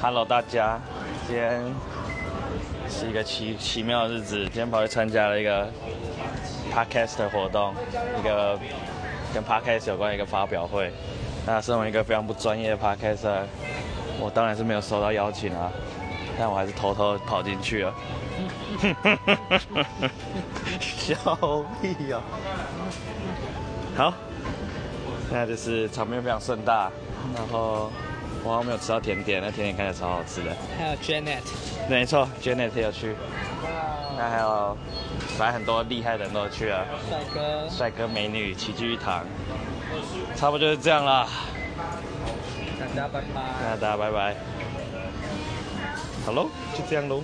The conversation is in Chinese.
Hello，大家，今天是一个奇奇妙的日子。今天跑去参加了一个 Podcast 的活动，一个跟 Podcast 有关的一个发表会。那身为一个非常不专业的 Podcaster，我当然是没有收到邀请啊，但我还是偷偷跑进去了。笑屁哦！好，现在就是场面非常盛大，然后我好像没有吃到甜点，那甜点看起来超好吃的。还有 Janet，没错，Janet 也有去，那还有，反正很多厉害的人都有去了，帅哥，帅哥美女齐聚一堂，差不多就是这样啦。大家拜拜。那大家拜拜。好喽，就这样喽。